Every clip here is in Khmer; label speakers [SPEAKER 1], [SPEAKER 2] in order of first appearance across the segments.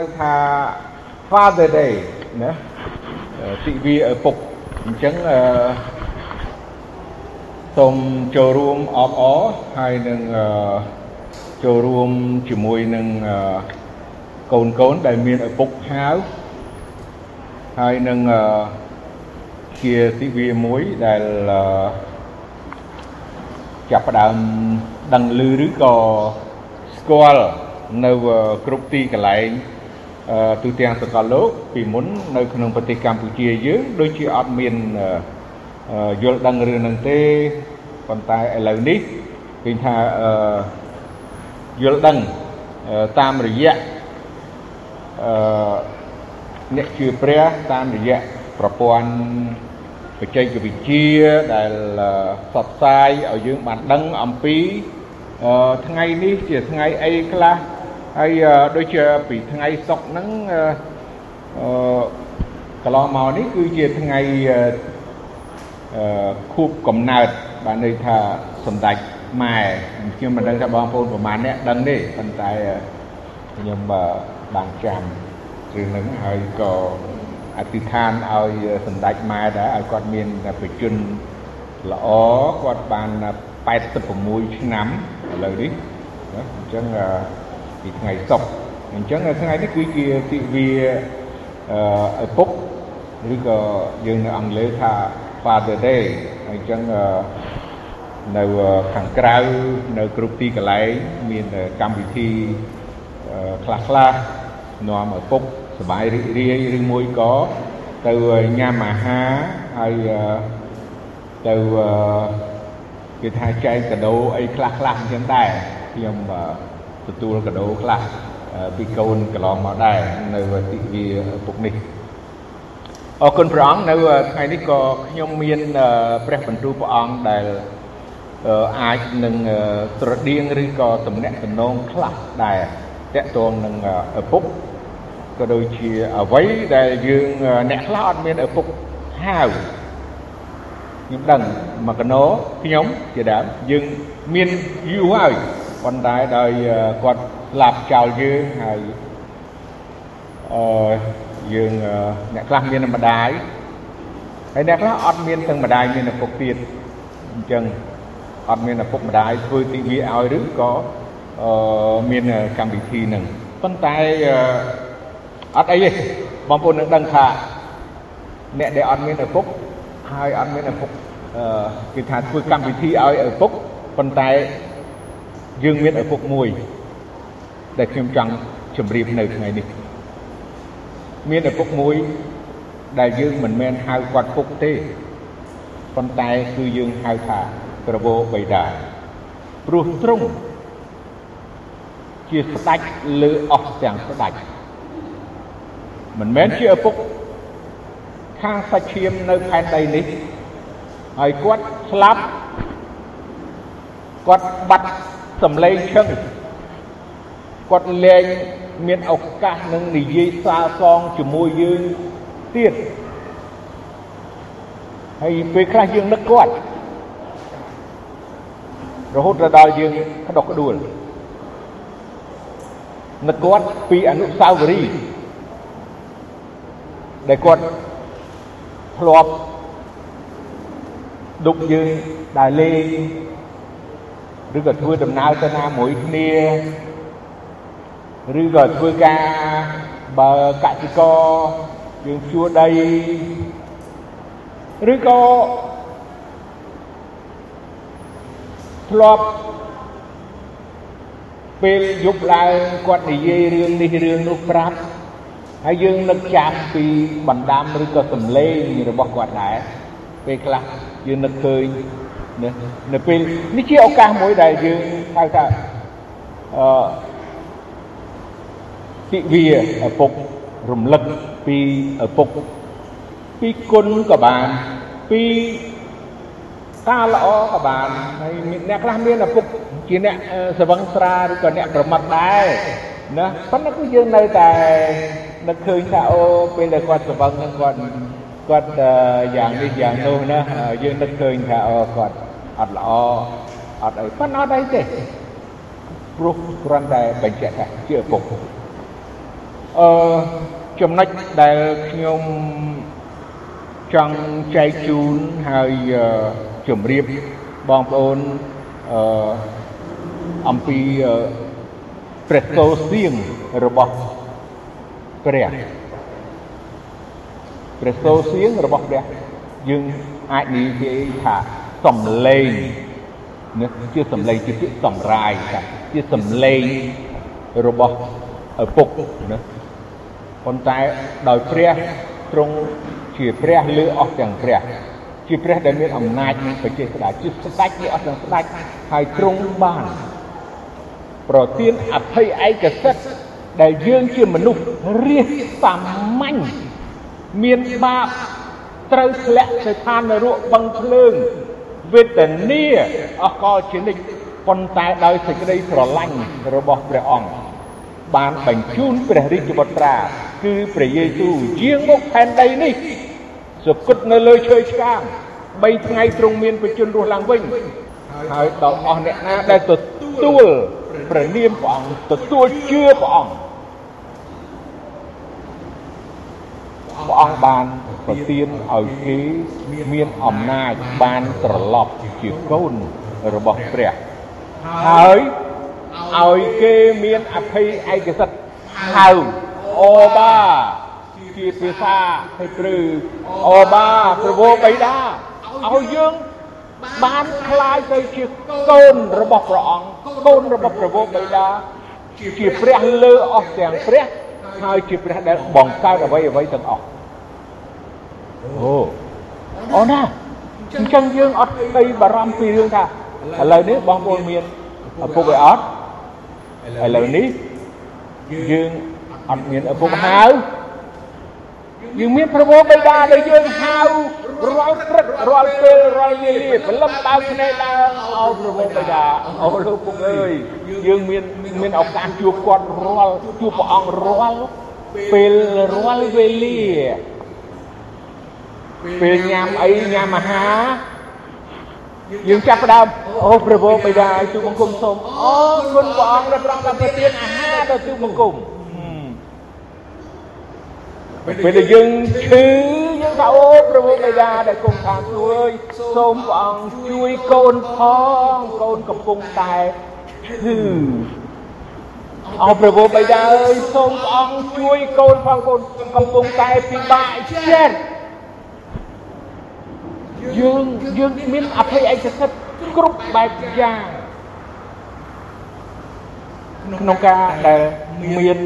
[SPEAKER 1] ហៅថា Father Day ណាទិវាឪពុកអញ្ចឹងអឺសូមចូលរួមអបអរហើយនឹងអឺចូលរួមជាមួយនឹងអឺកូនកូនដែលមានឪពុកហៅហើយនឹងអឺជាទិវាមួយដែលអឺចាប់ផ្ដើមដឹងឮឬក៏ស្គាល់នៅគ្រប់ទីកន្លែង ទូទាំងសកលលោកពីមុននៅក្នុងប្រទេសកម្ពុជាយើងដូចជាអត់មានយល់ដឹងរឿងហ្នឹងទេប៉ុន្តែឥឡូវនេះឃើញថាយល់ដឹងតាមរយៈអឺអ្នកជឿព្រះតាមរយៈប្រព័ន្ធបច្ចេកវិទ្យាដែលផ្សព្វផ្សាយឲ្យយើងបានដឹងអំពីថ្ងៃនេះជាថ្ងៃអីខ្លះ ហើយដូចជាពីថ្ងៃសុកហ្នឹងអឺកន្លងមកនេះគឺជាថ្ងៃអឺខួបកំណើតបានន័យថាសម្ដេចម៉ែខ្ញុំមិនដឹងថាបងប្អូនប្រហែលអ្នកដឹងទេប៉ុន្តែខ្ញុំបានចាំរឿងហ្នឹងហើយក៏អធិដ្ឋានឲ្យសម្ដេចម៉ែដែរឲ្យគាត់មានប្រជញ្ញល្អគាត់បាន86ឆ្នាំឥឡូវនេះអញ្ចឹង ពីថ្ងៃសុក្រអញ្ចឹងថ្ងៃនេះគឺជាទិវាឪពុកឬក៏យើងនៅអង់គ្លេសថា Father Day អញ្ចឹងនៅខាងក្រៅនៅគ្រប់ទីកន្លែងមានកម្មវិធីខ្លះខ្លះនាំឪពុកសบายរីករាយឬមួយក៏ទៅញ៉ាំអាហារហើយទៅគេថាចែកកាដូអីខ្លះខ្លះអញ្ចឹងដែរខ្ញុំ ទទួលកាដូខ្លះពីកូនកន្លងមកដែរនៅទិវាពុកនេះអរគុណព្រះអង្គនៅថ្ងៃនេះក៏ខ្ញុំមានព្រះបន្ទូលព្រះអង្គដែលអាចនឹងស្រដៀងឬក៏តំណាក់តំណងខ្លះដែរតកតងនឹងឪពុកក៏ដូចជាអ្វីដែលយើងអ្នកខ្លះអត់មានឪពុកហៅខ្ញុំដឹងមកកណោខ្ញុំជាដើមយើងមានយូរហើយ ប៉ុន្តែដោយគាត់ស្លាប់ចោលយើងហើយអឺយើងអ្នកខ្លះមានម្ដាយហើយអ្នកខ្លះអត់មានទាំងម្ដាយមានឪពុកទៀតអញ្ចឹងអត់មានឪពុកម្ដាយធ្វើទីវាឲ្យឬក៏អឺមានកម្មវិធីនឹងប៉ុន្តែអត់អីទេបងប្អូននឹងដឹងថាអ្នកដែលអត់មានឪពុកហើយអត់មានឪពុកអឺគេថាធ្វើកម្មវិធីឲ្យឪពុកប៉ុន្តែ យើងមានឪពុកមួយ ដែលខ្ញុំចង់ជម្រាបនៅថ្ងៃនេះមានឪពុកមួយ ដែលយើងមិនមែនហៅគាត់ពុកទេប៉ុន្តែគឺយើងហៅថាប្រវោបិតាព្រោះទ្រង់ជាស្ដេចលើអស់ទាំងស្ដេចមិនមែនជាឪពុកខាងសាច់ឈាមនៅផែនដីនេះហើយគាត់ស្លាប់គាត់បាត់ សម្លេងឈឹងគាត់លែងមានឱកាសនឹងនិយាយសាសងជាមួយយើងទៀតហើយពេលខ្លះយើងនឹកគាត់រហូតដល់យើងក្តុកក្តួលនឹកគាត់ពីអនុស្សាវរីយ៍ដែលគាត់ធ្លាប់ដុកយើងដើរលេង ឬក៏ធ្វើដំណើរទៅណាមួយគ្នាឬក៏ធ្វើការបើកសិករយើងជួដីឬក៏ធ្លាប់ពេលយប់ឡើងគាត់និយាយរឿងនេះរឿងនោះប្រាប់ហើយយើងនឹកចាំពីបណ្ដាំឬក៏សម្លេងរបស់គាត់ដែរពេលខ្លះយើងនឹកឃើញ ណានៅពេលនេះជាឱកាសមួយដែលយើងហៅថាអឺទិវាឪពុករំលឹកពីឪពុកពីគុណក៏បានពីការល្អក៏បានហើយអ្នកខ្លះមានឪពុកជាអ្នកស្វឹងស្រាឬក៏អ្នកប្រមាត់ដែរណាប៉ុន្តែគឺយើងនៅតែនឹកឃើញថាអូពេលដែលគាត់ស្វឹងហ្នឹងគាត់គាត់យ៉ាងនេះយ៉ាងនោះណាយើងនឹកឃើញថាអូគាត់ អត់ល្អអត់អីប៉ុន្តែអត់អីទេព្រោះគ្រាន់តែបញ្ជាក់ថាជាឪពុកអអឺចំណុចដែលខ្ញុំចង់ចែកជូនហើយជម្រាបបងប្អូនអឺអំពីព្រះសូរសៀងរបស់ព្រះព្រះសូរសៀងរបស់ព្រះយើងអាចនិយាយថា សំឡេងនេះជាសំឡេងជាពាក្យសម្រាយថាជាសំឡេងរបស់ឪពុកណាប៉ុន្តែដោយព្រះទ្រង់ជាព្រះលើអស់ទាំងព្រះជាព្រះដែលមានអំណាចនិងបច្ចេកតាជាស្ដេចលើអស់ទាំងស្ដេចហើយទ្រង់បានប្រទានអភ័យឯកសិទ្ធដែលយើងជាមនុស្សរាសសាមញ្ញមានបាបត្រូវធ្លាក់ទៅឋាននរកបឹងភ្លើង វេទនាអកលជានិច្ចប៉ុន្តែដោយសេចក្តីស្រឡាញ់របស់ព្រះអង្គបានបញ្ជូនព្រះរាជបុត្រាគឺព្រះយេស៊ូវយាងមកផែនដីនេះសុគតនៅលើឈើឆ្កាង3ថ្ងៃទ្រង់មានបញ្ជូនរស់ឡើងវិញហើយដល់អស់អ្នកណាដែលទទួលព្រះនាមព្រះអង្គទទួលជឿព្រះអង្គព្រះអង្គបាន ប្រទានឲ្យគេមានអំណាចបានត្រឡប់ជាកូនរបស់ព្រះហើយឲ្យគេមានអភ័យឯកសិទ្ធិហៅអូបាជាភាសាហេប្រឺអូបាប្រវោបៃតាឲ្យយើងបានក្លាយទៅជាកូនរបស់ព្រះអង្គកូនរបស់ព្រះវរបិតាជាព្រះលើអស់ទាំងព្រះហើយជាព្រះដែលបង្កើតអ្វីអ្វីទាំងអស់ អូអូណាអញ្ចឹងយើងអត់ស្ដីបារម្ភពីរឿងថាឥឡូវនេះបងប្អូនមានឪពុកឯអត់ឥឡូវនេះយើងអត់មានឪពុកហៅយើងមានប្រវោបិតាដែលយើងហៅរាល់ព្រឹករាល់ពេលរាល់វេលាព្រលឹមបើកភ្នែកឡើងអោប្រវោបិតាអូលោកពុកអើយយើងមានមានឱកាសជួបគាត់រាល់ជួបព្រះអង្គរាល់ពេលរាល់វេលា ពេលញ៉ាំអីញ៉ាំអាហារយើងចាប់ផ្ដើមអូព្រះវរបិតាទូបង្គំសូមអរគុណព្រះអង្គដែលប្រទានប្រទានអាហារដល់ទូបង្គំពេលដែលយើងឈឺយើងថាអូព្រះវរបិតាដែលគង់ខាងសួយសូមព្រះអង្គជួយកូនផងកូនកំពុងតែឈឺអោព្រះវរបិតាអើយសូមព្រះអង្គជួយកូនផងកូនកំពុងតែពិបាកចិត្ត យើងយើងមានអភ័យឯកសិទ្ធិគ្រប់បែបយ៉ាងក្នុងការដែលមាន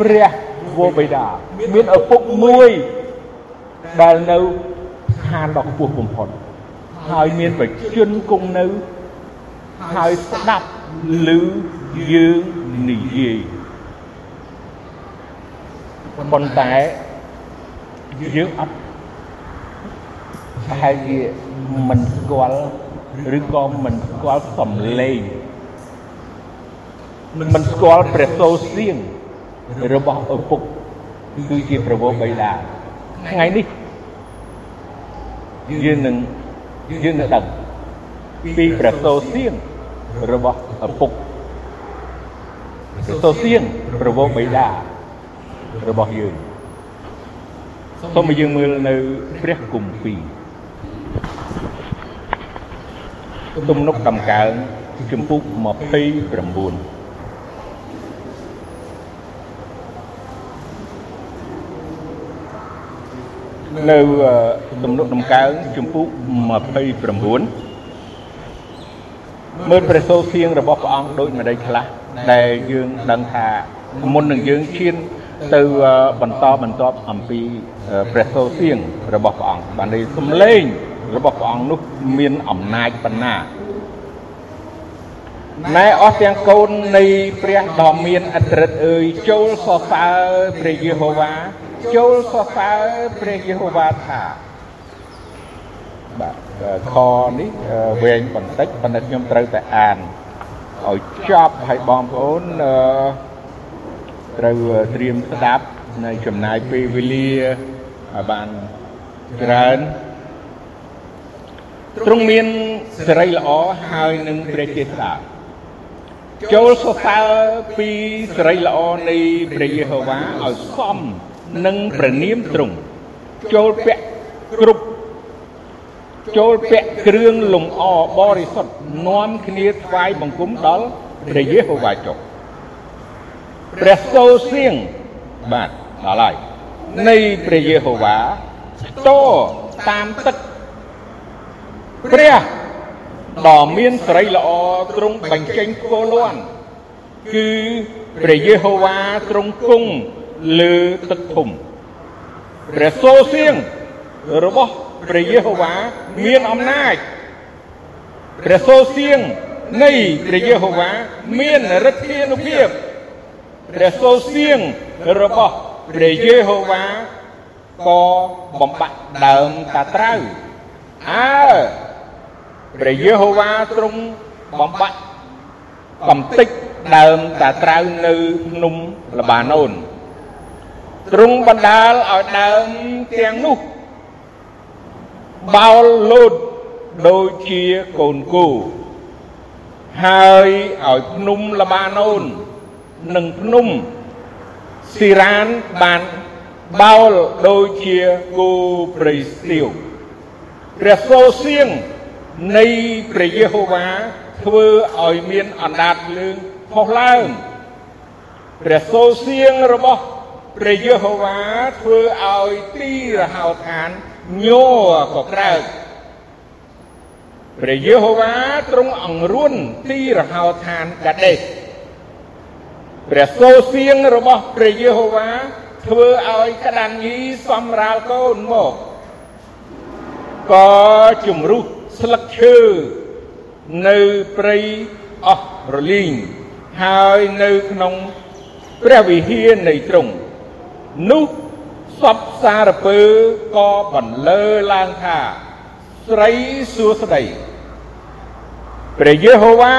[SPEAKER 1] ព្រះវរបិតាមានឪពុកមួយដែលនៅឋានដ៏ខ្ពស់បំផុតហើយមានបជនគង់នៅហើយស្ដាប់ឮយើងនិយាយប៉ុន្តែយើងអត់ ប្រហែលជាមិនស្គាល់ឬក៏មិនស្គាល់សំឡេងមិនស្គាល់ព្រះសូរសៀងរបស់ឪពុកគឺជាប្រវោបៃតាថ្ងៃនេះយើងនឹងយើងនឹងដឹងពីព្រះសូរសៀងរបស់ឪពុកព្រះសូរសៀងប្រវោបៃតារបស់យើងសូមឲ្យយើងមើលនៅព្រះគម្ពីរ ទំនុកដំកើងជំពូក29នៅទំនុកដំកើងជំពូក29មើលព្រះសូរសៀងរបស់ព្រះអង្គដូចម្ដេចខ្លះដែលយើងដឹងថាមុននឹងយើងឈានទៅបន្តបន្តអំពីព្រះសូរសៀងរបស់ព្រះអង្គបានន័យសំឡេង របស់ព្រះអង្គនោះមានអំណាចប៉ុណ្ណាណែអស់ទាំងកូននៃព្រះដ៏មានអត្រិតអើយចូលសរសើរព្រះយេហូវ៉ាចូលសរសើរព្រះយេហូវ៉ាថាបាទខនេះវែងបន្តិចប៉ុន្តែខ្ញុំត្រូវតែអានឲ្យចប់ឲ្យបងប្អូនត្រូវត្រៀមស្ដាប់នៅចំណាយពេលវេលាឲ្យបានច្រើន ទ្រង់មានសេរីល្អហើយនឹងព្រះចេស្តាចូលសរសើរពីសេរីល្អនៃព្រះយេហូវ៉ាឲ្យសមនឹងព្រះនាមទ្រង់ចូលពាក់គ្រប់ចូលពាក់គ្រឿងលំអបរិសុទ្ធនាំគ្នាថ្វាយបង្គំដល់ព្រះយេហូវ៉ាចុះព្រះសូរសៀងបាទដល់ហើយនៃព្រះយេហូវ៉ាស្ទតាមទឹក ព្រះដ៏មានសេរីល្អទ្រង់បញ្ចេញគោលាន់គឺព្រះយេហូវ៉ាទ្រង់គង់លើទឹកធំព្រះសូរសៀងរបស់ព្រះយេហូវ៉ាមានអំណាចព្រះសូរសៀងនៃព្រះយេហូវ៉ាមានឫទ្ធានុភាពព្រះសូរសៀងរបស់ព្រះយេហូវ៉ាក៏បំបាក់ដើមតាត្រូវអើ ព្រះយេហូវ៉ាទ្រង់បំបាក់កំតិចដើមតាត្រូវនៅភ្នំលបាណូនទ្រង់បណ្ដាលឲ្យដើមទាំងនោះបោលលោតដូចជាកូនគោហើយឲ្យភ្នំលបាណូននិងភ្នំស៊ីរ៉ានបានបោលដូចជាគោព្រៃស្ទៀវព្រះសូរសៀង នៃព្រះយេហូវ៉ាធ្វើឲ្យមានអណ្ដាតលើងផុសឡើងព្រះសូរសៀងរបស់ព្រះយេហូវ៉ាធ្វើឲ្យទីរហោឋានញ័រក៏ក្រើកព្រះយេហូវ៉ាទ្រង់អង្រួនទីរហោឋានកាដេសព្រះសូរសៀងរបស់ព្រះយេហូវ៉ាធ្វើឲ្យក្តាំងញីសំរាលកូនមកក៏ជំរុះ ស្លឹកឈើនៅព្រៃអស់រលីងហើយនៅក្នុងព្រះវិហារនៃទ្រង់នោះសពសារពើក៏បន្លឺឡើងថាស្រីសួស្តីព្រះយេហូវ៉ា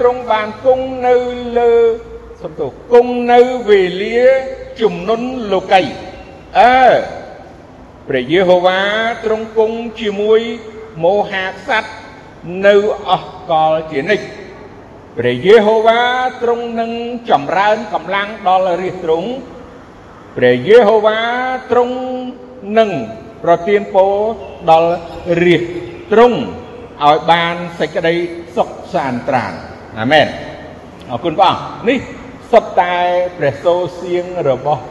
[SPEAKER 1] ទ្រង់បានគង់នៅលើសំទោសគង់នៅវេលាជំនន់លោកីអើព្រះយេហូវ៉ាទ្រង់គង់ជាមួយ មោហាក្សត្រនៅអស់កលជានិច្ចព្រះយេហូវ៉ាទ្រង់នឹងចម្រើនកម្លាំងដល់រាជទ្រង់ព្រះយេហូវ៉ាទ្រង់នឹងប្រទានពរដល់រាជទ្រង់ឲ្យបានសេចក្តីសុខសាន្តត្រានអាមែនអរគុណព្រះអង្គនេះសុទ្ធតែព្រះសូរសៀងរបស់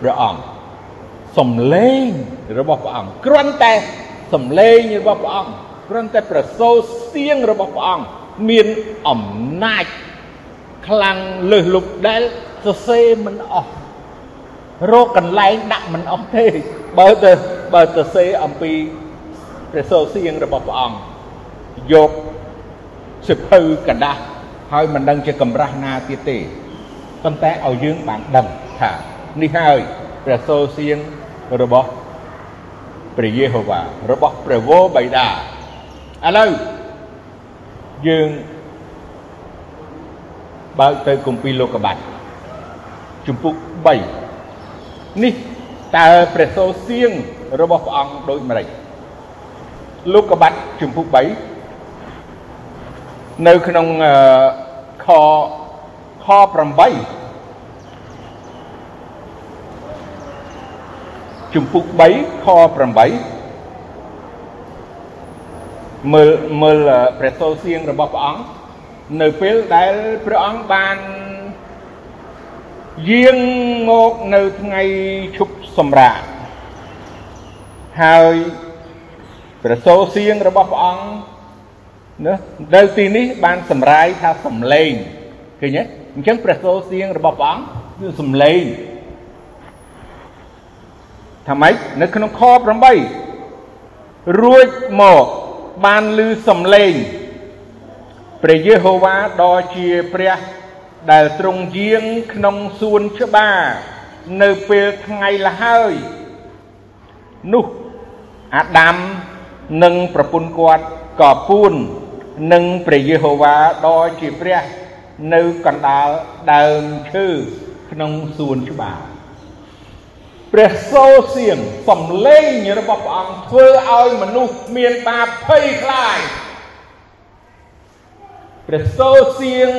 [SPEAKER 1] ព្រះអង្គសំឡេងរបស់ព្រះអង្គគ្រាន់តែ សំឡេងរបស់ព្រះអង្គព្រមតែប្រសូសៀងរបស់ព្រះអង្គមានអំណាចខ្លាំងលើសលប់ដែលសរសេរមិនអស់រកកន្លែងដាក់មិនអស់ទេបើទៅបើសរសេរអំពីព្រះសូរសៀងរបស់ព្រះអង្គយកសិភៅកដាស់ហើយមិនដឹងជាកម្រាស់ណាទៀតទេប៉ុន្តែឲ្យយើងបានដឹងថានេះហើយព្រះសូរសៀងរបស់ ព្រះយេហូវ៉ារបស់ព្រះវរបិតាឥឡូវយើងបើកទៅគម្ពីរលោកុបាត់ជំពូក3នេះតើព្រះសូរសៀងរបស់ព្រះអង្គដូចម្ដេចលោកុបាត់ជំពូក3នៅក្នុងខខ8 ជំពូក3ខ8មើលមើលព្រះសូរសៀងរបស់ព្រះអង្គនៅពេលដែលព្រះអង្គបានយាងមកនៅថ្ងៃឈប់សម្រាកហើយព្រះសូរសៀងរបស់ព្រះអង្គណានៅទីនេះបានសម្រាយថាសំឡេងឃើញទេអញ្ចឹងព្រះសូរសៀងរបស់ព្រះអង្គគឺសំឡេង ថាម៉េចនៅក្នុងខ8រួចមកបានឮសំឡេងព្រះយេហូវ៉ាដ៏ជាព្រះដែលទ្រង់យាងក្នុងសួនច្បារនៅពេលថ្ងៃលហើយនោះអាដាមនិងប្រពន្ធគាត់ក៏ពួននឹងព្រះយេហូវ៉ាដ៏ជាព្រះនៅកណ្ដាលដើមឈើក្នុងសួនច្បារ ព្រះសូរសៀងសំលេងរបស់ព្រះអង្គធ្វើឲ្យមនុស្សមានបាបភ័យខ្លាចព្រះសូរសៀង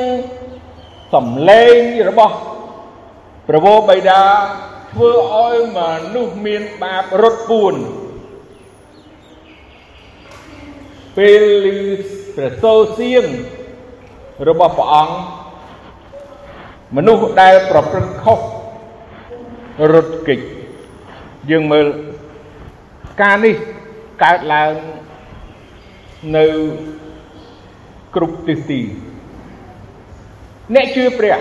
[SPEAKER 1] សំឡេងរបស់ព្រះវរបិតាធ្វើឲ្យមនុស្សមានបាបរត់ពួនពេលឮព្រះសូរសៀងរបស់ព្រះអង្គមនុស្សដែលប្រព្រឹត្តខុសរត់គេច យើងមើលការនេះកើតឡើងនៅគ្រប់ទិសទីអ្នកជឿព្រះ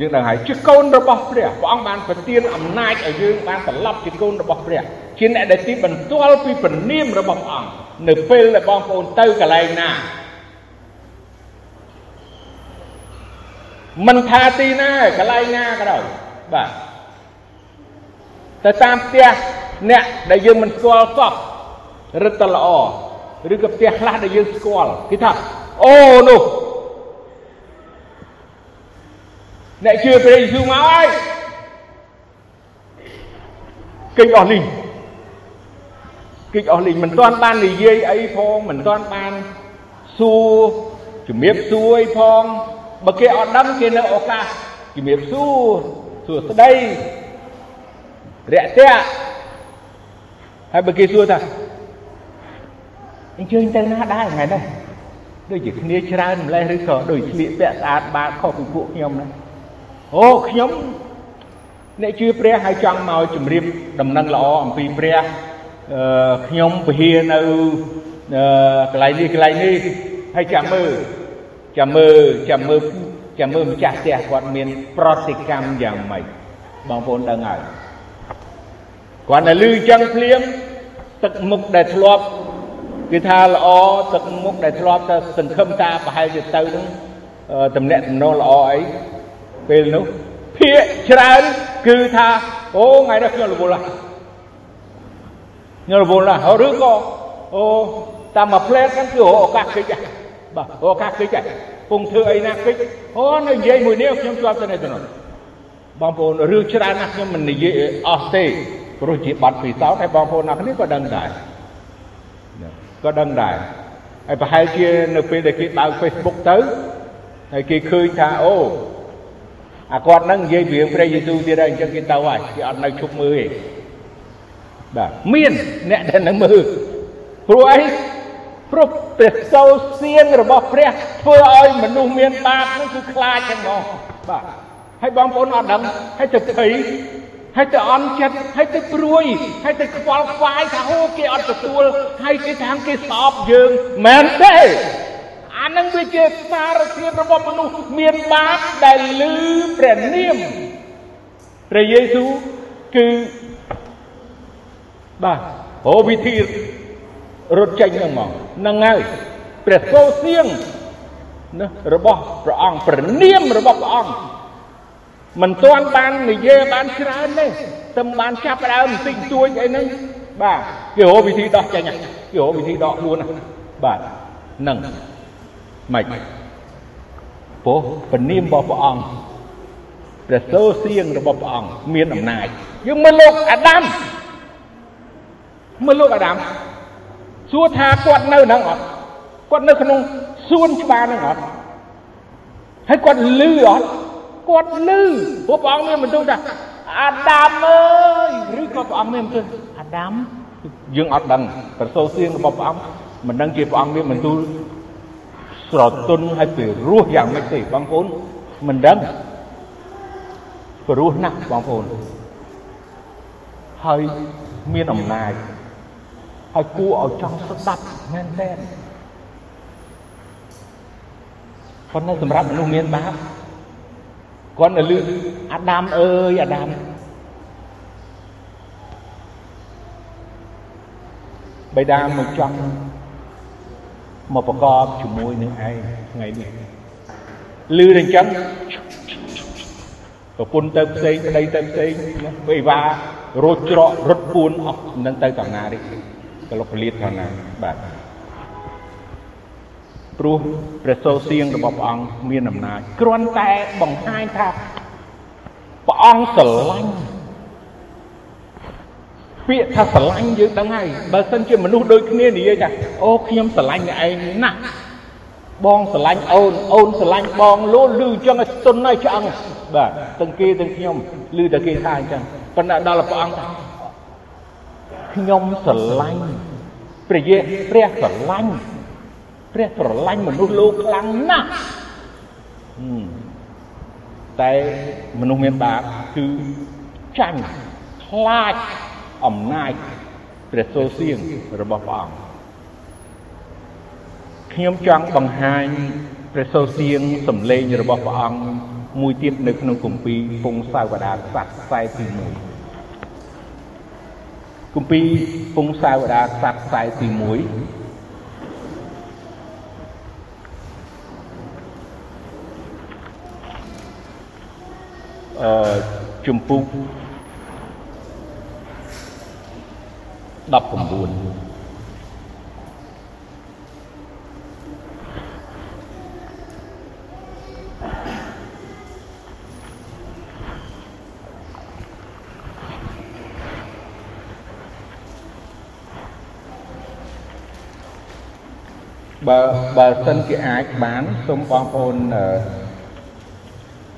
[SPEAKER 1] យើងដឹងហើយជាកូនរបស់ព្រះព្រះអង្គបានប្រទានអំណាចឲ្យយើងបានត្រឡប់ជាកូនរបស់ព្រះជាអ្នកដែលទីបន្ទាល់ពីព្រះនាមរបស់ព្រះអង្គនៅពេលដែលបងប្អូនទៅកន្លែងណាមិនថាទីណាកន្លែងណាក៏ដោយបាទ ទៅតាមផ្ទះអ្នកដែលយើងមិនស្គាល់សោះរឹតតែល្អឬក៏ផ្ទះខ្លះដែលយើងស្គាល់គេថាអូនោះអ្នកជឿព្រះយេស៊ូវមកហើយគេចអស់លីងគេចអស់លីងមិនទាន់បាននិយាយអីផងមិនទាន់បានសួរជំរាបសួរអីផងបើគេអត់ដឹងគេនៅឱកាសជំរាបសួរសួស្ដី រាក់ទាក់ហើយបើគេសួរថាអញ្ជើញទៅណាដែរថ្ងៃនេះដូចជាគ្នាច្រើនម្លេះឬក៏ដូចស្លៀកពាក់ស្អាតបាតខុសពីពួកខ្ញុំណាអូខ្ញុំអ្នកជឿព្រះហើយចង់មកជម្រាបដំណឹងល្អអំពីព្រះអឺខ្ញុំពហិនៅអឺកន្លែងនេះកន្លែងនេះហើយចាំមើលចាំមើលចាំមើលចាំមើលម្ចាស់ផ្ទះគាត់មាន ប្រតិកម្មយ៉ាងម៉េចបងប្អូនដឹងហើយ គាត់តែលឺចឹងភ្លាមទឹកមុខដែលធ្លាប់គឺថាល្អទឹកមុខដែលធ្លាប់ទៅសង្ឃឹមថាប្រហែលជាទៅនឹងតំណាក់តំណងល្អអីពេលនោះភាកច្រើនគឺថាអូថ្ងៃនេះខ្ញុំរវល់ហើយខ្ញុំរវល់ណាស់ឬក៏អូតាមមួយផ្លែហ្នឹងគឺឱកាសគិចបាទឱកាសគិចពងធ្វើអីណាគិចអូនៅនិយាយមួយនេះខ្ញុំជាប់ទៅនៅទៅនោះបងប្អូនរឿងច្រើនណាស់ខ្ញុំមិននិយាយអស់ទេ ព្រោះជាបាត់ពិសោធន៍ហើយបងប្អូនអ្នកនេះក៏ដឹងដែរក៏ដឹងដែរហើយប្រហែលជានៅពេលដែលគេបើក Facebook ទៅហើយគេឃើញថាអូអាគាត់នឹងនិយាយពីរឿងព្រះយេស៊ូវទៀតហើយអញ្ចឹងគេទៅហើយគេអត់នៅជប់មើលទេបាទមានអ្នកដែលនៅមើលព្រោះអីព្រោះព្រះសូរសៀងរបស់ព្រះធ្វើឲ្យមនុស្សមានបាបនោះគឺខ្លាចហ្នឹងបងបាទហើយបងប្អូនអត់ដឹងហើយទៅភ័យ ហើយទៅអន់ចិត្តហើយទៅព្រួយហើយទៅខ្វល់ខ្វាយថាអូគេអត់ទទួលហើយគេថាគេស្អប់យើងមែនទេអានឹងវាជាសារធាតុរបស់មនុស្សមានបាបដែលលឺព្រះនាមព្រះយេស៊ូវគឺបាទអូវិធីរត់ចេញហ្នឹងមកហ្នឹងហើយព្រះសូរសៀងណារបស់ព្រះអង្គព្រះនាមរបស់ព្រះអង្គ មិនទាន់បាននិយាយបានច្រើនទេតែបានចាប់ដើមបន្តិចទួចអីហ្នឹងបាទគេរកវិធីដោះចេញគេរកវិធីដកខ្លួនបាទហ្នឹងម៉េចពោះពនាមរបស់ព្រះអង្គព្រះសូរសៀងរបស់ព្រះអង្គមានអំណាចយើងមើលលោកអាដាមមើលលោកអាដាមសួរថាគាត់នៅហ្នឹងអត់គាត់នៅក្នុងសួនច្បារហ្នឹងអត់ហើយគាត់លឺអត់ គាត់លឺព្រោះព្រះអង្គមានបន្ទូលថាអាដាមអើយឬក៏ព្រះអង្គមានបន្ទូលអាដាមយើងអត់ដឹងប្រសូសៀងរបស់ព្រះអង្គមិនដឹងជាព្រះអង្គមានបន្ទូលស្រទន់ហើយពីរោះយ៉ាងម៉េចទេបងប្អូនមិនដឹងព្រោះណាស់បងប្អូនហើយមានអំណាចហើយគួរឲ្យចង់ស្ដាប់មែនទេប៉ុន្តែសម្រាប់មនុស្សមានបាប គាត់នៅលឺអាដាមអើយអាដាមបិតាមកចង់មកប្រកបជាមួយនឹងឯងថ្ងៃនេះលឺតែអញ្ចឹងប្រពន្ធទៅផ្សេងប្តីទៅផ្សេងវេវារត់ច្រករត់ពួនអស់នឹងទៅកំណានេះកលុកលៀតខាងណាបាទ ព្រោះព្រះសូរសៀងរបស់ព្រះអង្គមានអំណាចគ្រាន់តែបង្ហាញថាព្រះអង្គស្រឡាញ់ពាក្យថាស្រឡាញ់យើងដឹងហើយបើសិនជាមនុស្សដូចគ្នានិយាយថាអូខ្ញុំស្រឡាញ់អ្នកឯងណាស់បងស្រឡាញ់អូនអូនស្រឡាញ់បងលូលឺអញ្ចឹងឲ្យទុនឲ្យឆ្អឹងបាទទាំងគេទាំងខ្ញុំឮតែគេថាអញ្ចឹងប៉ុន្តែដល់ព្រះអង្គថាខ្ញុំស្រឡាញ់ព្រះយេព្រះស្រឡាញ់ ព្រះស្រឡាញ់មនុស្សលោកខ្លាំងណាស់តែមនុស្សមានបាបគឺចាញ់ខ្លាចអំណាចព្រះសូរសៀងរបស់ព្រះអង្គខ្ញុំចង់បង្ហាញព្រះសូរសៀងសំឡេងរបស់ព្រះអង្គមួយទៀតនៅក្នុងគម្ពីរពងសាវតាខ្សត្រខ្សែទី1គម្ពីរពងសាវតាខ្សត្រខ្សែទី1 ជំពូក19បើបើសិនជាអាចបានសូមបងប្អូន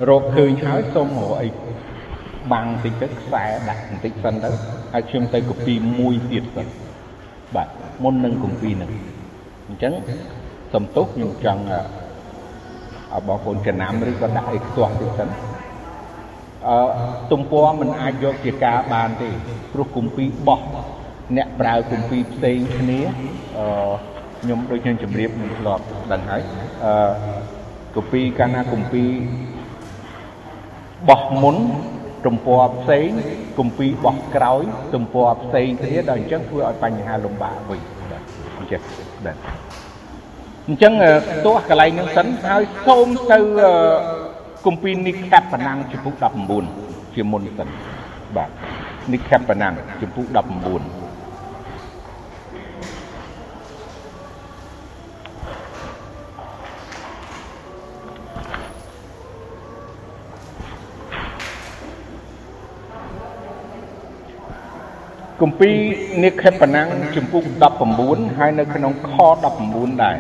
[SPEAKER 1] រកឃើញហើយសូមរកអីបាំងតិចទៅខ្សែដាក់បន្តិចសិនទៅហើយខ្ញុំទៅកូពីមួយទៀតសិនបាទមុននឹងកូពីនឹងអញ្ចឹងសំទោសខ្ញុំចង់ឲ្យបងប្អូនចំណាំឬក៏ដាក់អីខ្ទាស់តិចសិនអឺទំព័រមិនអាចយកជាការបានទេព្រោះគម្ពីរបោះអ្នកប្រើគម្ពីរផ្សេងគ្នាអឺខ្ញុំដូចខ្ញុំជម្រាបនឹងធ្លាប់ដឹងហើយអឺកូពីកាលណាកូពី បោះមុនទំព័រផ្សេងកុំពីបោះក្រោយទំព័រផ្សេងគ្នាដល់អញ្ចឹងធ្វើឲ្យបញ្ហាលំបាកវិញបាទអញ្ចឹងបាទអញ្ចឹងទោះកន្លែងនឹងសិនហើយសូមទៅគម្ពីរនេះខាប់ប៉ណាំងជំពូក19ជាមុនសិនបាទនេះខាប់ប៉ណាំងជំពូក19 គម្ពីរនិខេបណាំងជំពូក19ហើយនៅក្នុងខ19ដែរ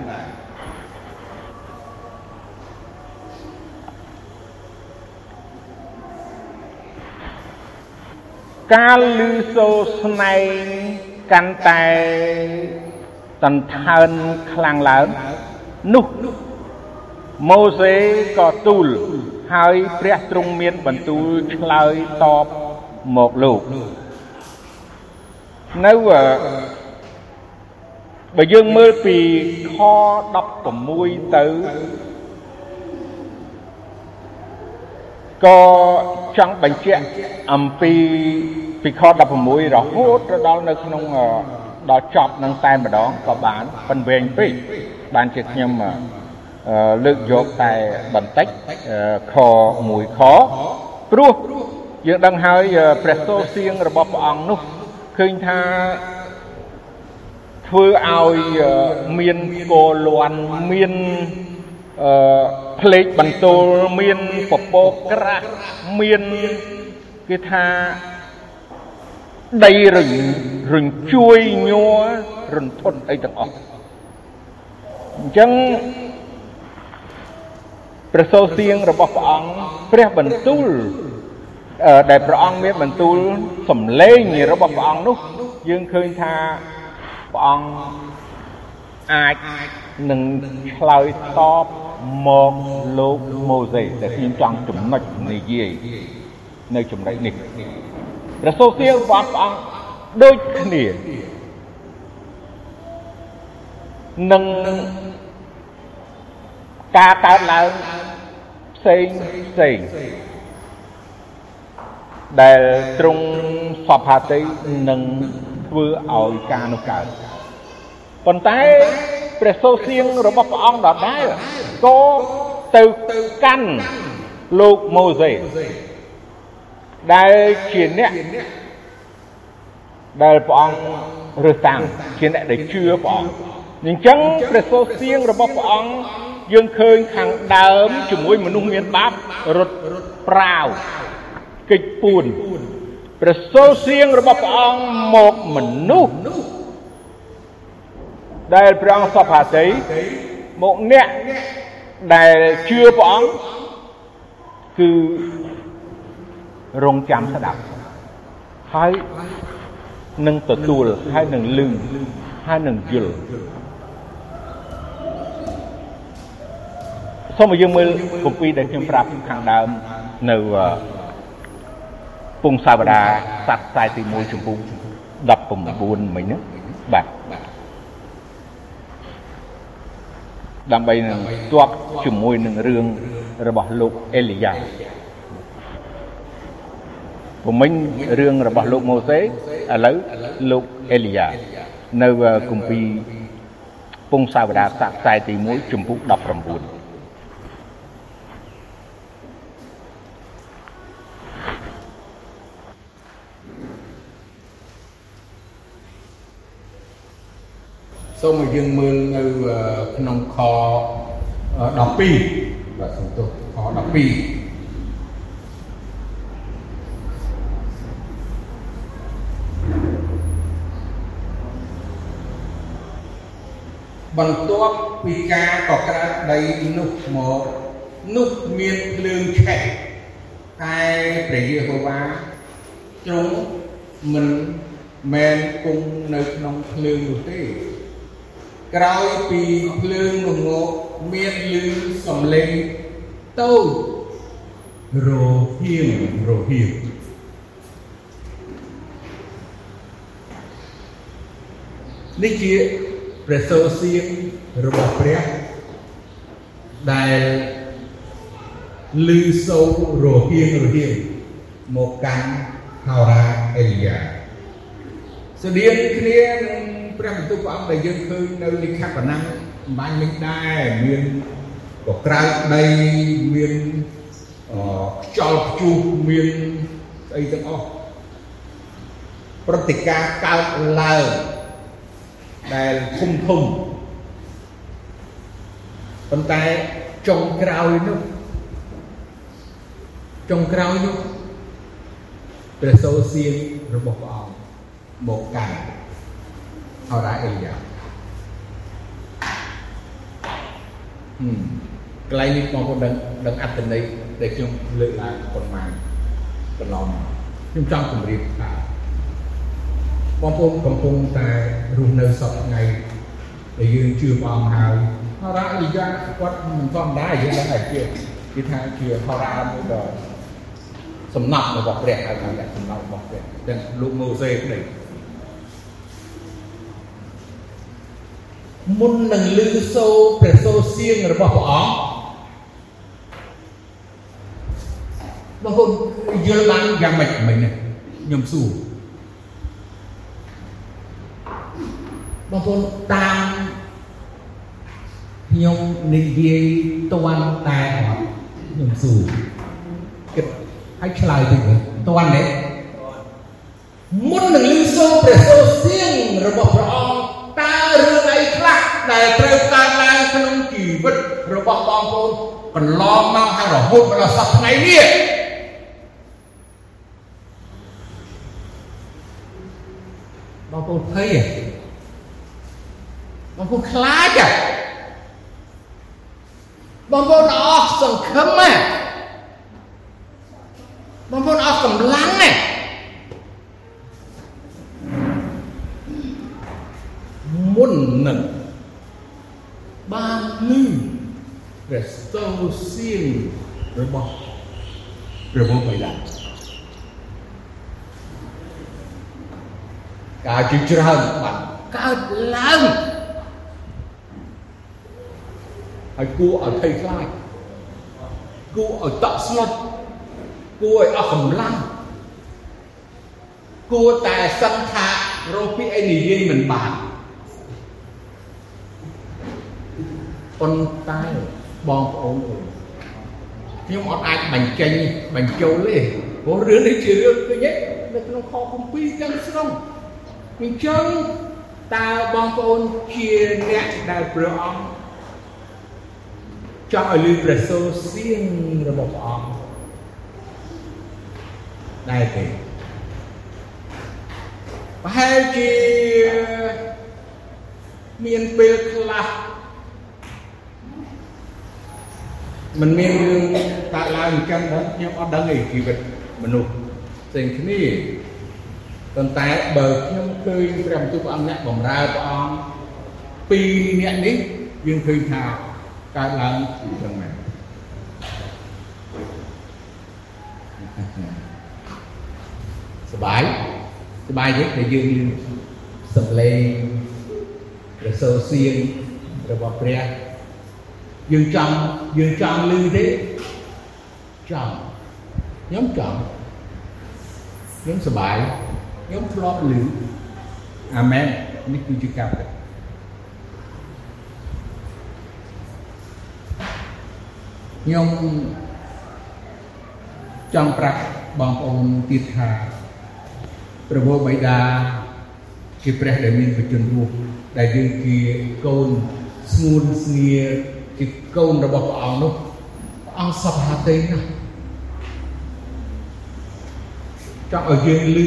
[SPEAKER 1] កាលឮសូរស្នែងកាន់តែតន្កើនខ្លាំងឡើងនោះម៉ូសេក៏ទូលហើយព្រះទ្រង់មានបន្ទូលឆ្លើយតបមកលោក នៅបើយើងមើលពីខ16ទៅក៏ចង់បញ្ជាក់អំពីពីខ16រហូតទៅដល់នៅក្នុងដល់ចប់នឹងតែម្ដងក៏បានប៉ុនវែងពេកបានជាខ្ញុំលើកយកតែបន្តិចខ1ខព្រោះយើងដឹងហើយព្រះសូរសៀងរបស់ព្រះអង្គនោះ ឃើញថាធ្វើឲ្យមានគោលន់មានអឺផ្លេកបន្ទោលមានពពកក្រាស់មានគេថាដីរញរញ្ជួយញ័ររន្ធត់អីទាំងអស់អញ្ចឹងព្រះសូរសៀងរបស់ព្រះអង្គព្រះបន្ទូល ដែលព្រះអង្គមានបន្ទូលសំឡេងរបស់ព្រះអង្គនោះយើងឃើញថាព្រះអង្គអាចនឹងឆ្លើយតបមកលោកម៉ូសេដែលខ្ញុំចង់ចំណុចនិយាយនៅចំណុចនេះព្រះសូរសៀងរបស់ព្រះអង្គដូចគ្នានឹងការកើតឡើងផ្សេងផ្សេង ដែលទ្រង់សពហាតីនឹងធ្វើឲ្យការនោះកើតប៉ុន្តែព្រះសូរសៀងរបស់ព្រះអង្គដដែលក៏ទៅកាន់លោកម៉ូសេដែលជាអ្នកដែលព្រះអង្គរើសតាំងជាអ្នកដែលជឿព្រះអង្គអញ្ចឹងព្រះសូរសៀងរបស់ព្រះអង្គយើងឃើញខាងដើមជាមួយមនុស្សមានបាបរត់ប្រាវ កិច្ចពួនព្រះសូរសៀងរបស់ព្រះអង្គមកមនុស្សដែលព្រះអង្គសពហាតីមកអ្នកដែលជឿព្រះអង្គគឺរងចាំស្ដាប់ហើយនឹងទទួលហើយនឹងលឺហើយនឹងយល់សូមឲ្យយើងមើលគម្ពីរដែលខ្ញុំប្រាប់ខាងដើមនៅ ពងសាវតាសັດខ្សែទី1ចំពុះ19មិញហ្នឹងបាទដើម្បីនឹងទប់ជាមួយនឹងរឿងរបស់លោកអេលីយ៉ាពមិញរឿងរបស់លោកម៉ូសេឥឡូវលោកអេលីយ៉ានៅគម្ពីរពងសាវតាស័កខ្សែទី1ចំពុះ19
[SPEAKER 2] សូមឲ្យយើងមើលនៅក្នុងខ12បាទសំទោសខ12បន្ទាប់ពីការកក្រើកដីនោះមកនោះមានភ្លើងឆេះតែព្រះយេហូវ៉ាទ្រង់មិនមែនគង់នៅក្នុងភ្លើងនោះទេ ក្រោយពីភ្លើងងងកមានលឺសំឡេងតូចរហៀងរហៀងនេះជាព្រះសូរសៀងរបស់ព្រះដែលលឺសូររហៀងរហៀងមកកាន់ហោរាអេលីយ៉ាស្តៀងគ្នានឹង ព្រះបន្ទូលព្រះអង្គដែលយើងឃើញនៅលិខិតបណ្ណាំអំបញ្ញមិញដែរមានកក្រើកដីមានខ្យល់ព្យុះមានស្អីទាំងអស់ព្រឹត្តិការណ៍កើតឡើងដែលធំធំប៉ុន្តែចុងក្រោយនោះចុងក្រោយនោះព្រះសូរសៀងរបស់ព្រះអង្គមកកាន់ ហោរាអេលីយ៉ាហឹមកន្លែងនេះបងប្អូនដឹងដឹងអត្ថន័យដែលខ្ញុំលើកឡើងប៉ុន្មានកន្លងខ្ញុំចង់ជម្រាបថាបងប្អូនកំពុងតែរស់នៅសពថ្ងៃដែលយើងជឿព្រះអង្គហើយហោរាអេលីយ៉ាគាត់មិនធម្មតាយើងដឹងតែជាគេថាជាហោរាមួយដ៏សំណប់របស់ព្រះហើយថាសំណប់របស់ព្រះទាំងលោកម៉ូសេក្តី មុននឹងលឺសូរព្រះសូរសៀងរបស់ព្រះអង្គបងប្អូនយល់បានយ៉ាងម៉េចមិញនេះខ្ញុំសួរបងប្អូនតាមខ្ញុំនិយាយតន់តែអត់ខ្ញុំសួរគិតឲ្យឆ្លើយតិចតន់ទេមុននឹងលឺសូរព្រះសូរសៀងរបស់ព្រះអង្គតើរឿងអីខ្លះ ដែលត្រូវកើតឡើងក្នុងជីវិតរបស់បងប្អូនកន្លងមកហើយរហូតមកដល់សប្តាហ៍ថ្ងៃនេះបងប្អូនភ័យបងប្អូនខ្លាចបងប្អូនអស់សង្ឃឹមបងប្អូនអស់កម្លាំងណាមុននឹងបានលឺព្រះស្ទោសៀងរបស់ព្រះមុខបិតាការជាច្រើនបានកើតឡើងហើយគួរឲ្យភ័យខ្លាចគួរឲ្យតក់ស្លុតគួរឲ្យអស់កម្លាំងគួរតែសឹងថារកពីអីនិយាយមិនបានប៉ុន្តែ បងប្អូនអើយខ្ញុំអត់អាចបញ្ចេញបញ្ចូលទេព្រោះរឿងនេះជារឿងឃើញទេនៅក្នុងខគម្ពីរទាំងស្រុងអញ្ចឹងតើបងប្អូនជាអ្នកដែលព្រះអង្គចង់ឲ្យលឺព្រះសូរសៀងរបស់ព្រះអង្គដែរទេប្រហែលជាមានពេលខ្លះ มันមានរឿងកើតឡើងអញ្ចឹងដល់ខ្ញុំអត់ដឹងទេជីវិតមនុស្សផ្សេងគ្នាប៉ុន្តែបើខ្ញុំឃើញព្រះបន្ទូលព្រះអង្គអ្នកបម្រើព្រះអង្គពីរអ្នកនេះយើងឃើញថាកើតឡើងអញ្ចឹងមែនសบายសบายទេដែលយើងលឺសំឡេងព្រះសូរសៀងរបស់ព្រះ យើងចង់យើងចង់លឺទេចង់ខ្ញុំចង់ខ្ញុំសប្បាយខ្ញុំធ្លាប់លឺអាមែននេះគឺជាការពិតខ្ញុំចង់ប្រាប់បងប្អូនទៀតថាព្រះវរបិតាជាព្រះដែលមានបជនរស់ដែលយើងជាកូនស្ងួនស្ងៀ ជាកូនរបស់ព្រះអង្គនោះព្រះអង្គសពហាតេណាស់ចង់ឲ្យយើងលឺ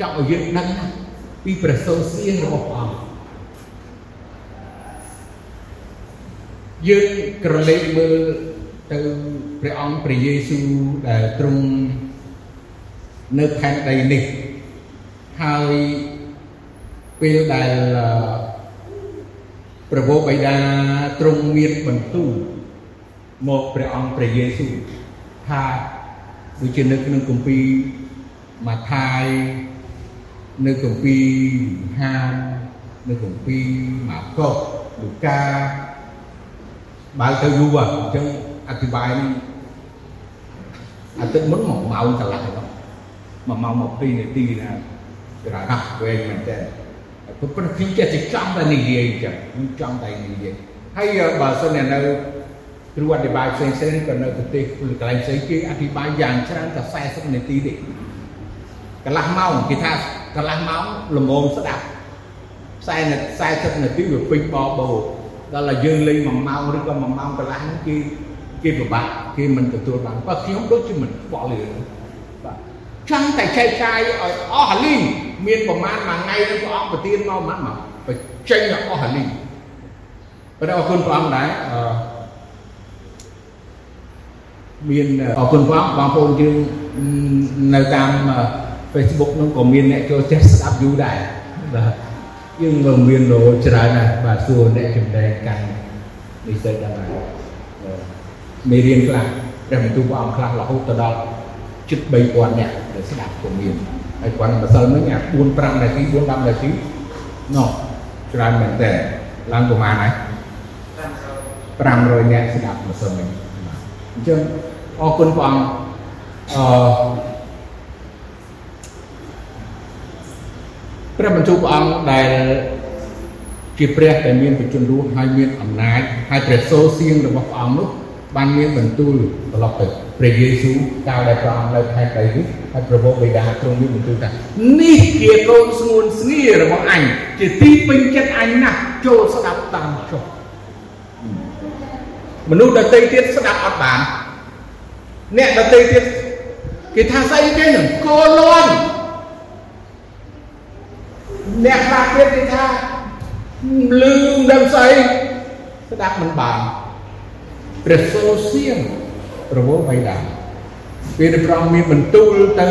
[SPEAKER 2] ចង់ឲ្យយើងដឹងពីព្រះសូរសៀងរបស់ព្រះអង្គយើងក្រឡេកមើលទៅព្រះអង្គព្រះយេស៊ូវដែលទ្រង់នៅផែនដីនេះហើយពេលដែល ព្រះវរបិតាទ្រង់មានបន្ទូលមកព្រះអង្គព្រះយេស៊ូវថាដូចជានៅក្នុងគម្ពីរម៉ាថាយនៅគម្ពីរហាននៅគម្ពីរម៉ាកុសលូកាបើទៅយូរអញ្ចឹងអធិប្បាយនឹងអាទិត្យមុនមកម៉ោងកន្លះហ្នឹងមួយម៉ោង20នាទីណាច្រាស់វែងមែនតើ ប៉ុន្តែខ្ញុំចេះតែចង់តែនិយាយអញ្ចឹងខ្ញុំចង់តែនិយាយហើយបើសិននៅគ្រូអធិប្បាយផ្សេងផ្សេងក៏នៅប្រទេសកន្លែងផ្សេងគេអធិប្បាយយ៉ាងច្រើនតែ40នាទីទេកន្លះម៉ោងគេថាកន្លះម៉ោងល្មមស្ដាប់40 40នាទីវាពេញបបោដល់តែយើងលេង1ម៉ោងឬក៏1ម៉ោងកន្លះហ្នឹងគេគេពិបាកគេមិនទទួលបានបើខ្ញុំដូចជាមិនខ្វល់ទេបាទចង់តែចែកចាយឲ្យអស់លីង មានប្រមាណមួយថ្ងៃនឹងព្រះអង្គប្រទានមកមិនមកបញ្ចេញឲ្យអស់លីងប៉ុន្តែអរគុណព្រះអង្គដែរអឺមានអរគុណព្រះអង្គបងប្អូនយើងនៅតាម Facebook នោះក៏មានអ្នកចូលចេះស្ដាប់យូរដែរបាទយើងមិនមានលោច្រើនណាស់បាទសួរអ្នកចំណែកកាន់នេះទៅដល់ហើយមេរៀនខ្លះព្រះបន្ទូលព្រះអង្គខ្លះរហូតទៅដល់ជិត3000នាក់ដែលស្ដាប់ក៏មាន ហើយគាត់ម្សិលមិញអា4 5នាទី4 10នាទីណោះច្រើនមែនតើឡើងប្រហែលហើយ500នាក់ស្ដាប់ម្សិលមិញអញ្ចឹងអរគុណព្រះអង្គអឺព្រះបន្ទូលព្រះអង្គដែលជាព្រះដែលមានបជនរស់ហើយមានអំណាចហើយព្រះសូរសៀងរបស់ព្រះអង្គនោះបានមានបន្ទូលត្រឡប់ទៅ ព្រះយេស៊ូវកាលដែលព្រះអង្គនៅខេត្តដីនេះហើយព្រះបិតាទ្រង់មានបន្ទូលថានេះជាកូនស្ងួនស្ងៀរបស់អញជាទីពេញចិត្តអញណាស់ចូលស្ដាប់តាមចុះមនុស្សដទៃទៀតស្ដាប់អត់បានអ្នកដទៃទៀតគេថាស្អីគេនឹងកូនលន់អ្នកខ្លះទៀតគេថាលឺមិនដឹងស្អីស្ដាប់មិនបានព្រះសូរសៀង ប្រវោបៃតាពេលដែលព្រះអង្គមានបន្ទូលទៅ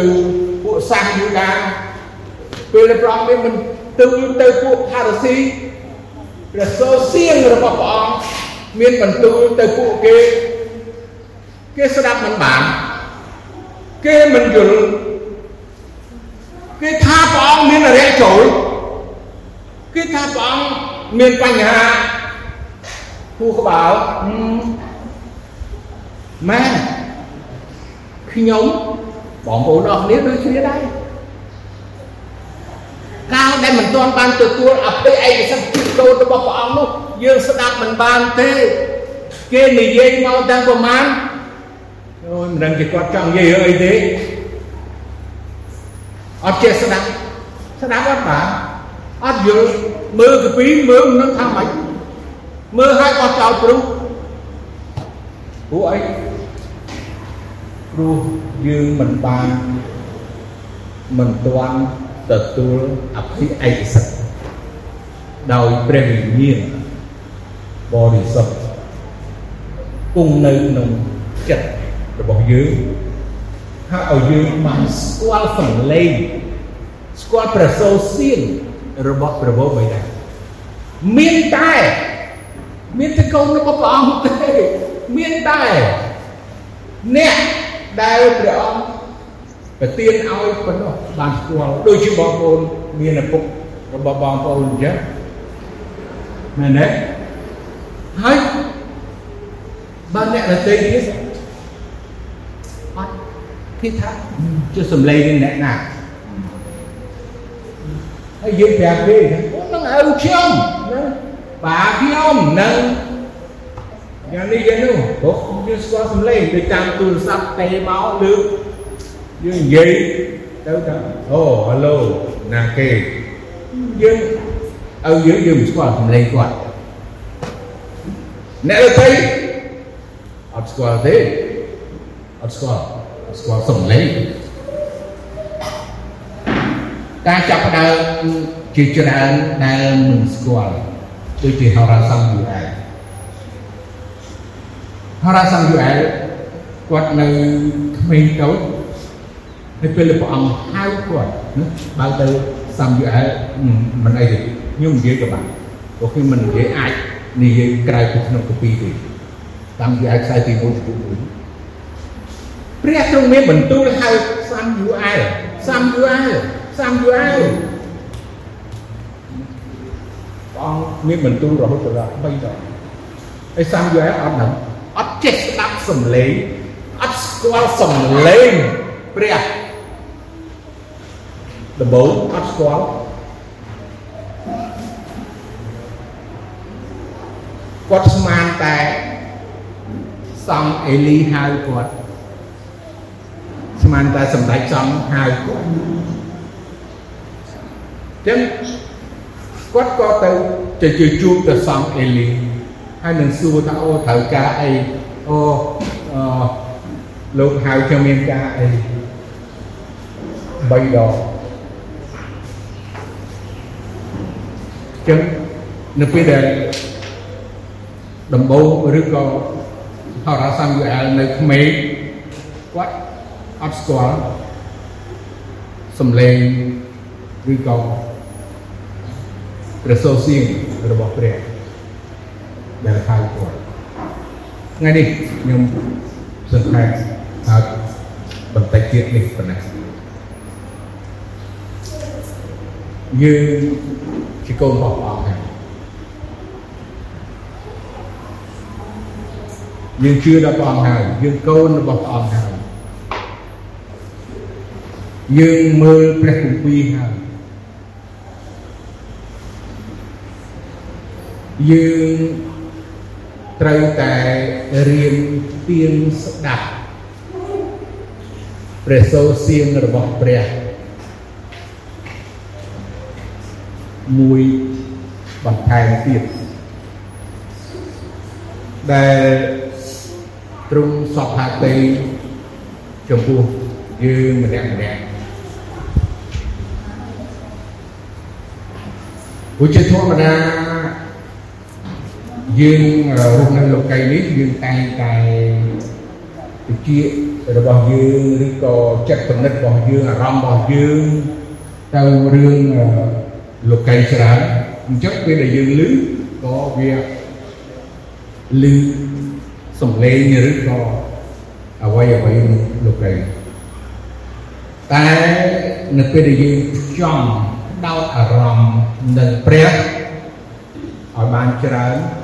[SPEAKER 2] ពួកសាសយូដាពេលដែលព្រះអង្គមានបន្ទូលទៅពួកផារស៊ីព្រះសូរសៀងរបស់ព្រះអង្គមានបន្ទូលទៅពួកគេគេស្ដាប់មិនបានគេមិនយល់គេថាព្រះអង្គមានរយៈចូលគេថាព្រះអង្គមានបញ្ហាគូក្បាល ម៉ែខ្ញុំបងប្អូនអស់គ្នាដូចគ្នាដែរកាលដែលមិនទាន់បានទទួលអភិឯកសិទ្ធិជីវិតរបស់ព្រះអង្គនោះយើងស្ដាប់មិនបានទេគេនិយាយមកទាំងប្រមាណអូយមិនដឹងគេគាត់ចង់និយាយអីទេអត់ចេះស្ដាប់ស្ដាប់អត់បានអត់យល់មើលកាពីមើលនឹងថាម៉េចមើលឲ្យបោះចោលព្រោះព្រោះអី ព្រោះយើងមិនបានមិនទាន់ទទួលអភិឯកសិទ្ធិដោយព្រះវិញ្ញាណបរិសុទ្ធគង់នៅក្នុងចិត្តរបស់យើងហើយឲ្យយើងបានស្គាល់សំឡេងស្គាល់ប្រសូរសៀងរបស់ព្រះបិតាមានតែមានតែកូនរបស់ព្រះអង្គទេមានតែអ្នក ដែលព្រះអង្គប្រទានឲ្យប៉ុណ្ណោះបានស្គាល់ដូចជាបងប្អូនមានឪពុករបស់បងប្អូនអញ្ចឹងមែនទេហើយបើអ្នកដទៃទៀតអត់គេថាជាសំឡេងនឹងអ្នកណាហើយយើងប្រាប់គេអូនឹងឪខ្ញុំណាបាខ្ញុំនឹង យ៉ាងនេះយ៉ាងនោះព្រោះយើងស្គាល់សំឡេងដូចតាមទូរស័ព្ទទេមកលើកយើងនិយាយទៅថាអូហៅឡូណាគេយើងឲ្យយើងយើងស្គាល់សំឡេងគាត់អ្នកដទៃអត់ស្គាល់ទេអត់ស្គាល់អត់ស្គាល់សំឡេងការចាប់ផ្ដើមជាច្រើនដែលមិនស្គាល់ដូចជាហោរាសាស្ត្រយូអែល ហោរាសាស្ត្រយូអែលគាត់នៅក្មេងតូចហើយពេលព្រះអង្គហៅគាត់បើទៅសាំយូអែលមិនអីទេខ្ញុំនិយាយក៏បានព្រោះខ្ញុំមិននិយាយអាចនិយាយក្រៅពីក្នុងកពីទេតាមយូអែលខ្សែទី1ទី2ព្រះទ្រង់មានបន្ទូលហៅសាំយូអែលសាំយូអែលសាំយូអែលព្រះអង្គមានបន្ទូលរហូតដល់3ដងហើយសាំយូអែលអត់ដឹង អត់ចេះស្ដាប់សំឡេងអត់ស្គាល់សំឡេងព្រះដំបូងអត់ស្គាល់គាត់ស្មានតែសំអេលីហៅគាត់ស្មានតែសម្ដេចសំហៅគាត់ចឹងគាត់ក៏ទៅទៅជួបទៅសំអេលី ហើយនឹងសួរថាអូត្រូវការអីអូអឺលោកហៅខ្ញុំមានការអី3ដងចឹងនៅពេលដែលដំបូងឬក៏ហោរាសាស្ត្រយូអែលនៅក្មេងគាត់អត់ស្គាល់សំឡេងឬក៏ព្រះសូរសៀងរបស់ព្រះ ដែលហៅគាត់ថ្ងៃនេះខ្ញុំសង្ខេបហើយបន្តិចទៀតនេះប៉ុណ្ណេះយើងជាកូនរបស់ព្រះអង្គហើយយើងជឿដល់ព្រះអង្គហើយយើងកូនរបស់ព្រះអង្គហើយយើងមើលព្រះគម្ពីរហើយយើង ត្រូវតែរៀនទៀងស្ដាប់ព្រះសូរសៀងរបស់ព្រះមួយបន្ថែមទៀតដែលទ្រង់សពហាតីចំពោះយើងម្នាក់ម្នាក់វិជាធម្មតា យើងរស់នៅលោកីនេះយើងតែងតែវិជារបស់យើងឬក៏ចិត្តគំនិតរបស់យើងអារម្មណ៍របស់យើងទៅរឿងលោកីច្រើនអញ្ចឹងពេលដែលយើងឮក៏វាឮសំឡេងឬក៏អ្វីអ្វីលោកីតែនៅពេលដែលយើងចង់ដោតអារម្មណ៍នឹងព្រះឲ្យបានច្រើនអឺ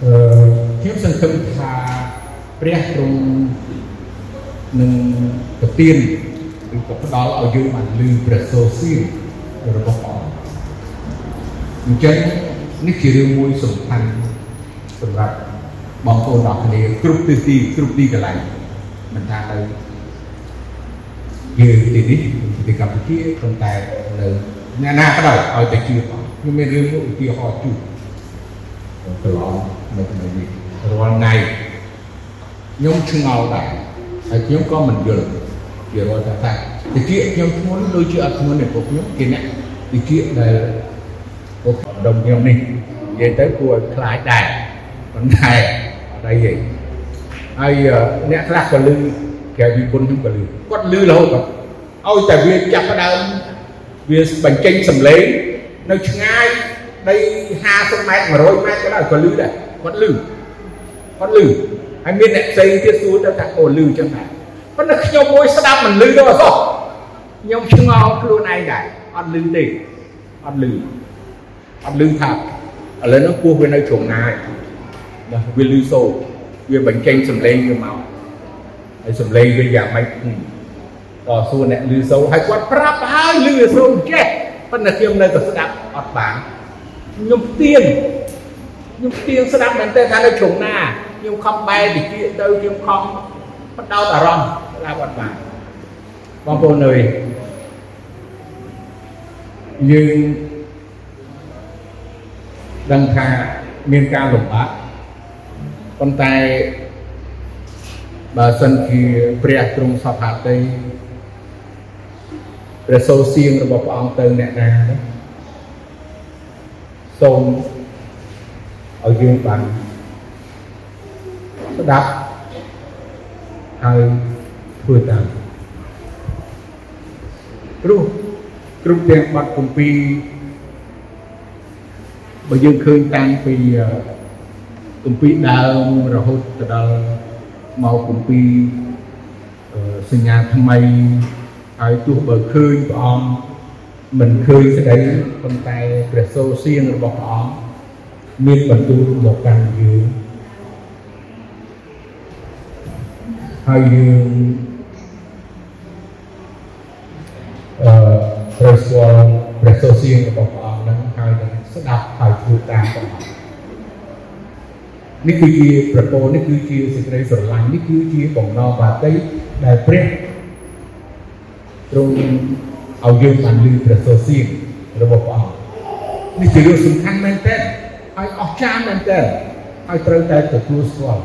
[SPEAKER 2] ខ្ញុំសង្ឃឹមថាព្រះទ្រង់នឹងប្រទានឬក៏ផ្ដល់ឲ្យយើងបានលឺព្រះសូរសៀងរបស់ព្រះអង្គអញ្ចឹងនេះជារឿងមួយសំខាន់សម្រាប់បងប្អូនទាំងគ្នាគ្រប់ទិសទីគ្រប់ទីកន្លែងមិនថានៅយើងទីនេះទីកម្ពុជាប៉ុន្តែនៅអ្នកណាក៏ដោយឲ្យតែជឿផងខ្ញុំមានរឿងមួយឧទាហរណ៍ជូន កន្លងនៅក្នុងនេះរាល់ថ្ងៃខ្ញុំឆ្ងល់ដែរហើយខ្ញុំក៏មិនយល់ជារាល់ថាថាតិចខ្ញុំធ្ងន់ដូចជាអត់ធ្ងន់ទេពួកខ្ញុំគេអ្នកតិចដែលពួកដុំខ្ញុំនេះនិយាយទៅគួរឲ្យខ្លាចដែរប៉ុន្តែអត់អីហីហើយអ្នកខ្លះក៏លឺក្រៅពីគុណខ្ញុំក៏លឺគាត់លឺរហូតគាត់ឲ្យតែវាចាប់ផ្ដើមវាបញ្ចេញសម្លេងនៅឆ្ងាយ ដី50ម៉ែត្រ100ម៉ែត្រក៏ដោយក៏លឺដែរគាត់លឺគាត់លឺហើយមានអ្នកផ្សេងទៀតសួរទៅថាអូលឺចឹងដែរប៉ុន្តែខ្ញុំមួយស្ដាប់មិនលឺទៅអត់សោះខ្ញុំឆ្ងល់ខ្លួនឯងដែរអត់លឺទេអត់លឺអត់លឺថាឥឡូវនោះពោះវានៅជ្រុងណាយណាវាលឺសូរវាបញ្ចេញសម្លេងវាមកហើយសម្លេងវាយ៉ាងម៉េចតសួរអ្នកលឺសូរហើយគាត់ប្រាប់ហើយលឺសូរចេះប៉ុន្តែខ្ញុំនៅតែស្ដាប់អត់បាន ខ្ញុំទៀងខ្ញុំទៀងស្ដាប់មែនទេថានៅជ្រុងណាខ្ញុំខំបែរតិចទៅខ្ញុំខំបដោតអារម្មណ៍ស្ដាប់អត់បានបងប្អូនអើយយើងដឹងថាមានការលំបាកប៉ុន្តែបើសិនជាព្រះទ្រង់សពហាតីព្រះសូរសៀងរបស់ព្រះអង្គទៅអ្នកណា សូមឲ្យយើងបានស្ដាប់ហើយធ្វើតាមព្រោះគ្រប់ទាំងបទគម្ពីរបើយើងឃើញតាំងពីគម្ពីរដើមរហូតទៅដល់មកគម្ពីរសញ្ញាថ្មីហើយទោះបើឃើញព្រះអង្គ មិនឃើញស្ដីប៉ុន្តែព្រះសូរសៀងរបស់ព្រះអង្គមានបន្ទូលមកកាន់យើងហើយយើងអឺត្រូវស្គាល់ព្រះសូរសៀងរបស់ព្រះអង្គហ្នឹងហើយនឹងស្ដាប់ហើយធ្វើតាមព្រះអង្គនេះគឺជាប្រពោនេះគឺជាសេចក្តីស្រឡាញ់នេះគឺជាបំណងបាតីដែលព្រះទ្រង់ ឲ្យយើងបានលឺព្រះសូរសៀងរបស់ព្រះអង្គនេះជារឿងសំខាន់មែនទែនហើយអស្ចារ្យមែនទែនហើយត្រូវតែទទួលស្គាល់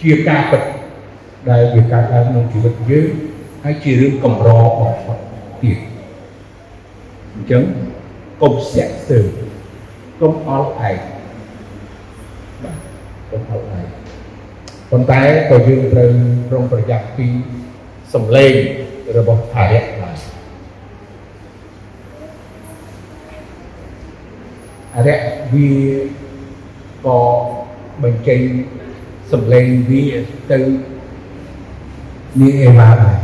[SPEAKER 2] ជាការពិតដែលវាកើតឡើងក្នុងជីវិតយើងហើយជារឿងកម្របំផុតទៀតអញ្ចឹងកុំស្ទាក់ស្ទើរកុំអល់ឯងបាទកុំអល់ឯងប៉ុន្តែក៏យើងត្រូវប្រុងប្រយ័ត្នពីសម្លេងរបស់អរិយដែរ អរិយវាក៏បញ្ចេញសម្លេងវាទៅនាងអេវ៉ាដែរ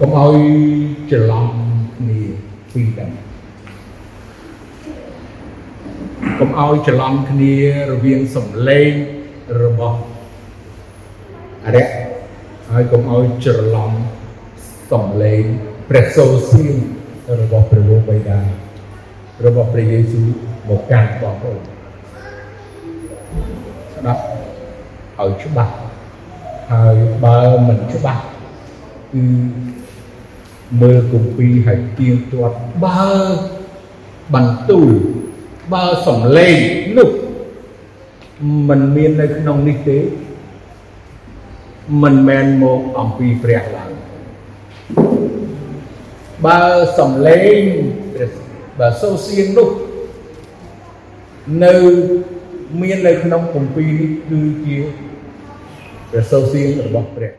[SPEAKER 2] កុំឲ្យច្រឡំគ្នាពីរដែរកុំឲ្យច្រឡំគ្នារវាងសំឡេងរបស់អរិយហើយកុំឲ្យច្រឡំសំឡេង ព្រះសូរសៀងរបស់ព្រះលោកបិតារបស់ព្រះយេស៊ូវមកកាន់បងប្អូនស្ដាប់ឲ្យច្បាស់ហើយបើមិនច្បាស់គឺមើលគម្ពីរឲ្យទៀងទាត់បើបន្ទូលបើសំឡេងនោះมันមាននៅក្នុងនេះទេមិនមែនមកអំពីព្រះឡើយ បើសំឡេងបើសូសៀងនោះនៅមាននៅក្នុងគម្ពីរនេះគឺជាព្រះសូសៀងរបស់ព្រះ